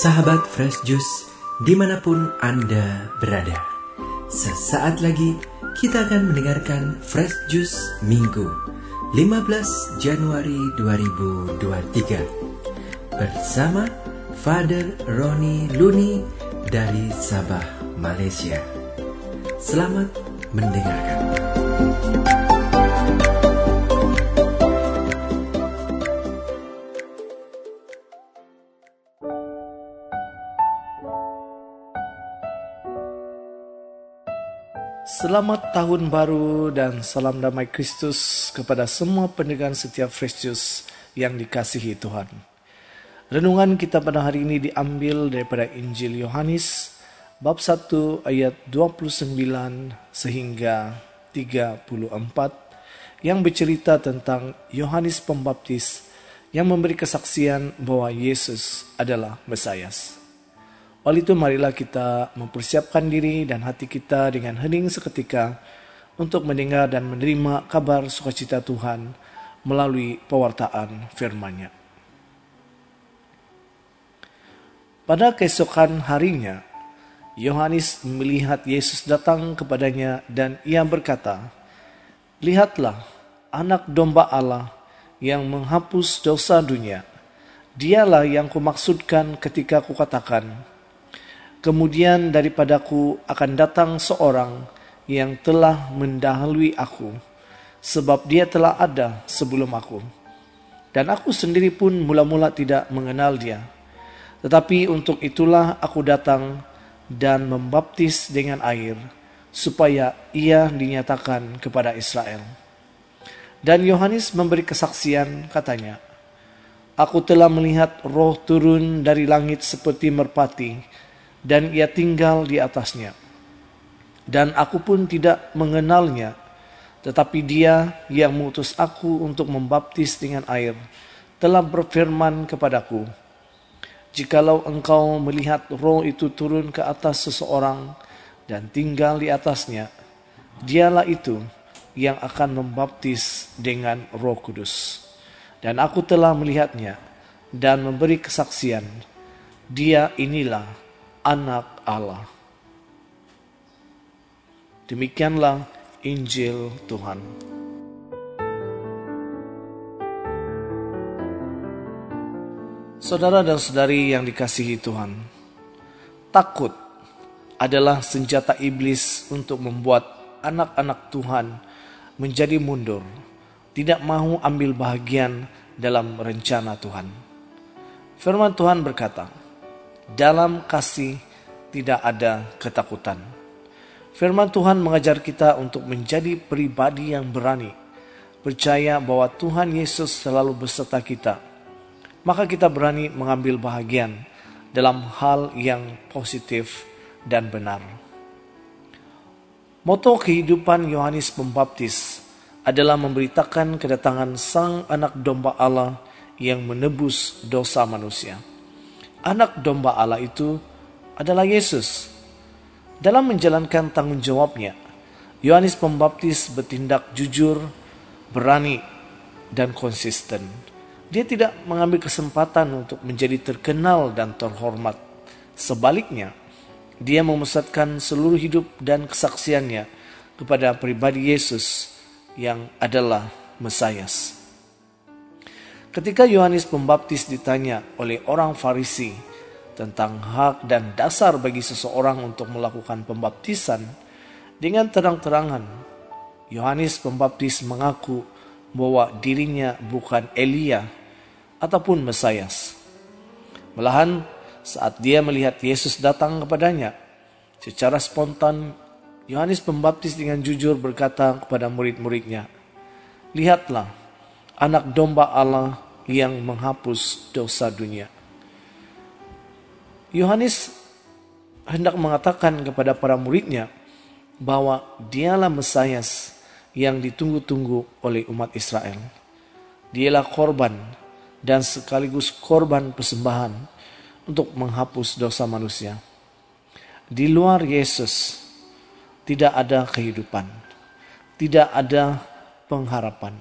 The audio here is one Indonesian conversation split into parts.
Sahabat Fresh Juice, di mana pun Anda berada. Sesaat lagi kita akan mendengarkan Fresh Juice Minggu 15 Januari 2023 bersama Father Roni Luni dari Sabah, Malaysia. Selamat mendengarkan. Selamat tahun baru dan salam damai Kristus kepada semua pendengar setiap Fresh yang dikasihi Tuhan. Renungan kita pada hari ini diambil daripada Injil Yohanes bab 1 ayat 29 sehingga 34 yang bercerita tentang Yohanes Pembaptis yang memberi kesaksian bahwa Yesus adalah Mesias. Oleh itu marilah kita mempersiapkan diri dan hati kita dengan hening seketika untuk mendengar dan menerima kabar sukacita Tuhan melalui pewartaan firman-Nya. Pada keesokan harinya, Yohanes melihat Yesus datang kepadanya dan ia berkata, Lihatlah anak domba Allah yang menghapus dosa dunia. Dialah yang kumaksudkan ketika kukatakan, Kemudian daripadaku akan datang seorang yang telah mendahului aku, sebab dia telah ada sebelum aku. Dan aku sendiri pun mula-mula tidak mengenal dia. Tetapi untuk itulah aku datang dan membaptis dengan air, supaya ia dinyatakan kepada Israel. Dan Yohanes memberi kesaksian katanya, Aku telah melihat roh turun dari langit seperti merpati, dan ia tinggal di atasnya. Dan aku pun tidak mengenalnya, tetapi dia yang mengutus aku untuk membaptis dengan air, telah berfirman kepadaku, Jikalau engkau melihat roh itu turun ke atas seseorang dan tinggal di atasnya, dialah itu yang akan membaptis dengan roh kudus. Dan aku telah melihatnya dan memberi kesaksian, dia inilah anak Allah. Demikianlah Injil Tuhan. Saudara dan saudari yang dikasihi Tuhan, takut adalah senjata iblis untuk membuat anak-anak Tuhan menjadi mundur, tidak mau ambil bahagian dalam rencana Tuhan. Firman Tuhan berkata, dalam kasih tidak ada ketakutan. Firman Tuhan mengajar kita untuk menjadi pribadi yang berani, percaya bahwa Tuhan Yesus selalu beserta kita. Maka kita berani mengambil bahagian dalam hal yang positif dan benar. Moto kehidupan Yohanes Pembaptis adalah memberitakan kedatangan Sang Anak Domba Allah yang menebus dosa manusia anak domba Allah itu adalah Yesus. Dalam menjalankan tanggung jawabnya, Yohanes Pembaptis bertindak jujur, berani, dan konsisten. Dia tidak mengambil kesempatan untuk menjadi terkenal dan terhormat. Sebaliknya, dia memusatkan seluruh hidup dan kesaksiannya kepada pribadi Yesus yang adalah Mesias. Ketika Yohanes Pembaptis ditanya oleh orang Farisi tentang hak dan dasar bagi seseorang untuk melakukan pembaptisan, dengan terang-terangan Yohanes Pembaptis mengaku bahwa dirinya bukan Elia ataupun Mesias. Melahan saat dia melihat Yesus datang kepadanya, secara spontan Yohanes Pembaptis dengan jujur berkata kepada murid-muridnya, "Lihatlah, anak domba Allah yang menghapus dosa dunia. Yohanes hendak mengatakan kepada para muridnya bahwa dialah Mesias yang ditunggu-tunggu oleh umat Israel. Dialah korban dan sekaligus korban persembahan untuk menghapus dosa manusia. Di luar Yesus tidak ada kehidupan, tidak ada pengharapan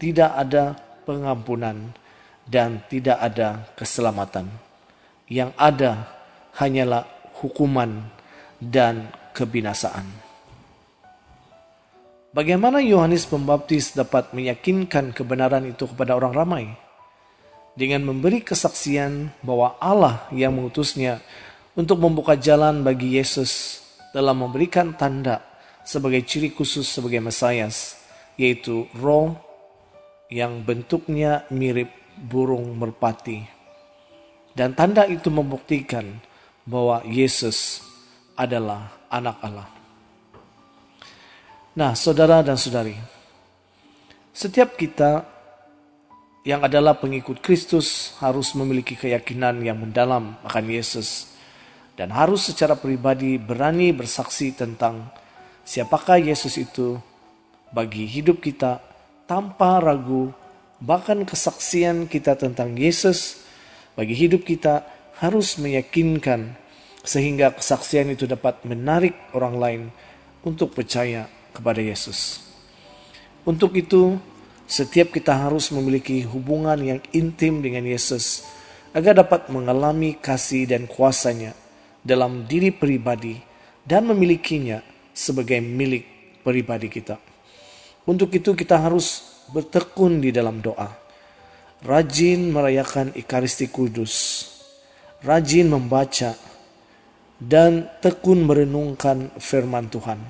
tidak ada pengampunan dan tidak ada keselamatan. Yang ada hanyalah hukuman dan kebinasaan. Bagaimana Yohanes Pembaptis dapat meyakinkan kebenaran itu kepada orang ramai? Dengan memberi kesaksian bahwa Allah yang mengutusnya untuk membuka jalan bagi Yesus dalam memberikan tanda sebagai ciri khusus sebagai Mesias, yaitu roh yang bentuknya mirip burung merpati. Dan tanda itu membuktikan bahwa Yesus adalah anak Allah. Nah, saudara dan saudari, setiap kita yang adalah pengikut Kristus harus memiliki keyakinan yang mendalam akan Yesus dan harus secara pribadi berani bersaksi tentang siapakah Yesus itu bagi hidup kita tanpa ragu bahkan kesaksian kita tentang Yesus bagi hidup kita harus meyakinkan sehingga kesaksian itu dapat menarik orang lain untuk percaya kepada Yesus. Untuk itu, setiap kita harus memiliki hubungan yang intim dengan Yesus agar dapat mengalami kasih dan kuasanya dalam diri pribadi dan memilikinya sebagai milik pribadi kita. Untuk itu kita harus bertekun di dalam doa. Rajin merayakan Ikaristi Kudus. Rajin membaca dan tekun merenungkan firman Tuhan.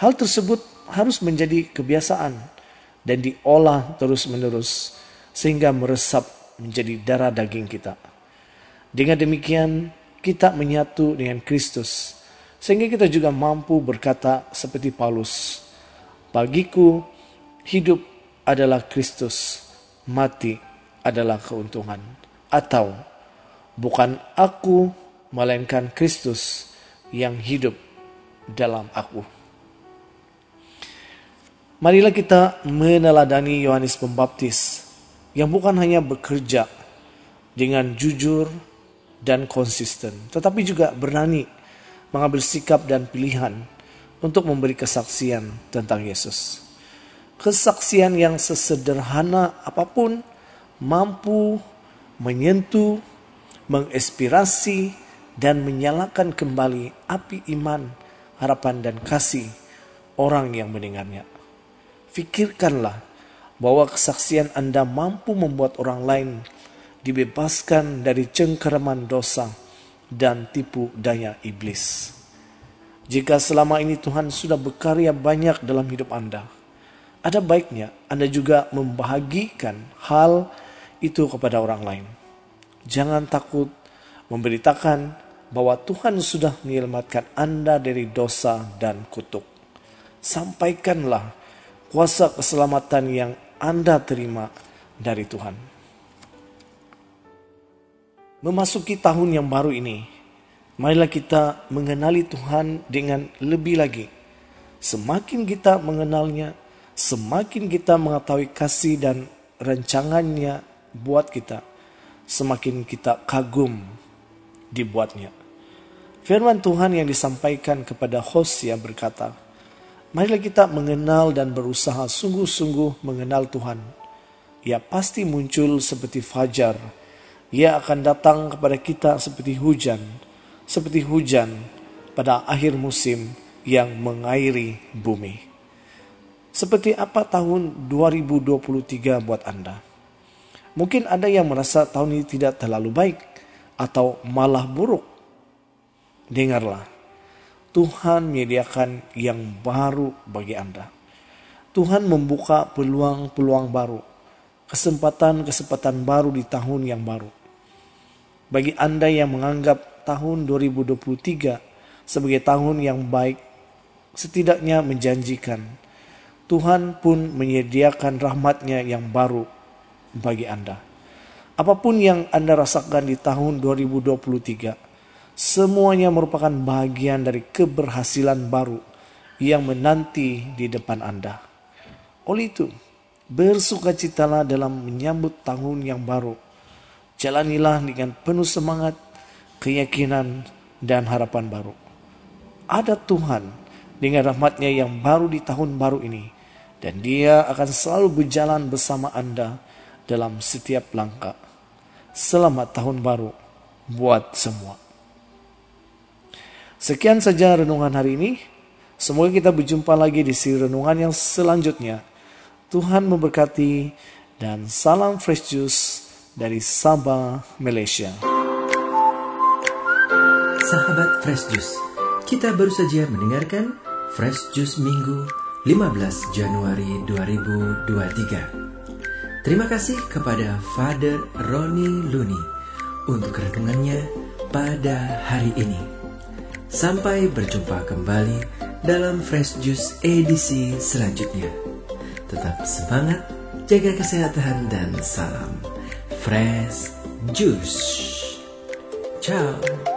Hal tersebut harus menjadi kebiasaan dan diolah terus-menerus sehingga meresap menjadi darah daging kita. Dengan demikian, kita menyatu dengan Kristus, sehingga kita juga mampu berkata seperti Paulus, "Bagiku, hidup adalah Kristus, mati adalah keuntungan." Atau, "Bukan aku, melainkan Kristus yang hidup dalam aku." Marilah kita meneladani Yohanes Pembaptis yang bukan hanya bekerja dengan jujur dan konsisten, tetapi juga berani mengambil sikap dan pilihan untuk memberi kesaksian tentang Yesus. Kesaksian yang sesederhana apa pun mampu menyentuh, menginspirasi, dan menyalakan kembali api iman, harapan, dan kasih orang yang mendengarnya. Fikirkanlah bahwa kesaksian Anda mampu membuat orang lain dibebaskan dari cengkeraman dosa dan tipu daya iblis. Jika selama ini Tuhan sudah berkarya banyak dalam hidup Anda, ada baiknya Anda juga membahagikan hal itu kepada orang lain. Jangan takut memberitakan bahwa Tuhan sudah menyelamatkan Anda dari dosa dan kutuk. Sampaikanlah kuasa keselamatan yang Anda terima dari Tuhan. Memasuki tahun yang baru ini, marilah kita mengenali Tuhan dengan lebih lagi. Semakin kita mengenalnya, semakin kita mengetahui kasih dan rancangannya buat kita, semakin kita kagum dibuatnya. Firman Tuhan yang disampaikan kepada Hosea berkata, Marilah kita mengenal dan berusaha sungguh-sungguh mengenal Tuhan. Ia pasti muncul seperti fajar, ia akan datang kepada kita seperti hujan, seperti hujan pada akhir musim yang mengairi bumi. Seperti apa tahun 2023 buat Anda? Mungkin ada yang merasa tahun ini tidak terlalu baik atau malah buruk. Dengarlah, Tuhan menyediakan yang baru bagi Anda. Tuhan membuka peluang-peluang baru, kesempatan-kesempatan baru di tahun yang baru. Bagi Anda yang menganggap tahun 2023 sebagai tahun yang baik, setidaknya menjanjikan, Tuhan pun menyediakan rahmatnya yang baru bagi Anda. Apa pun yang Anda rasakan di tahun 2023, semuanya merupakan bagian dari keberhasilan baru yang menanti di depan Anda. Oleh itu, bersukacitalah dalam menyambut tahun yang baru Jalanilah dengan penuh semangat, keyakinan, dan harapan baru. Ada Tuhan dengan rahmatnya yang baru di tahun baru ini. Dan dia akan selalu berjalan bersama Anda dalam setiap langkah. Selamat tahun baru buat semua. Sekian saja renungan hari ini. Semoga kita berjumpa lagi di si renungan yang selanjutnya. Tuhan memberkati dan salam fresh juice dari Sabah, Malaysia. Sahabat Fresh Juice, kita baru saja mendengarkan Fresh Juice Minggu 15 Januari 2023. Terima kasih kepada Father Roni Luni untuk renungannya pada hari ini. Sampai berjumpa kembali dalam Fresh Juice edisi selanjutnya. Tetap semangat, jaga kesehatan dan salam Fresh Juice. Ciao.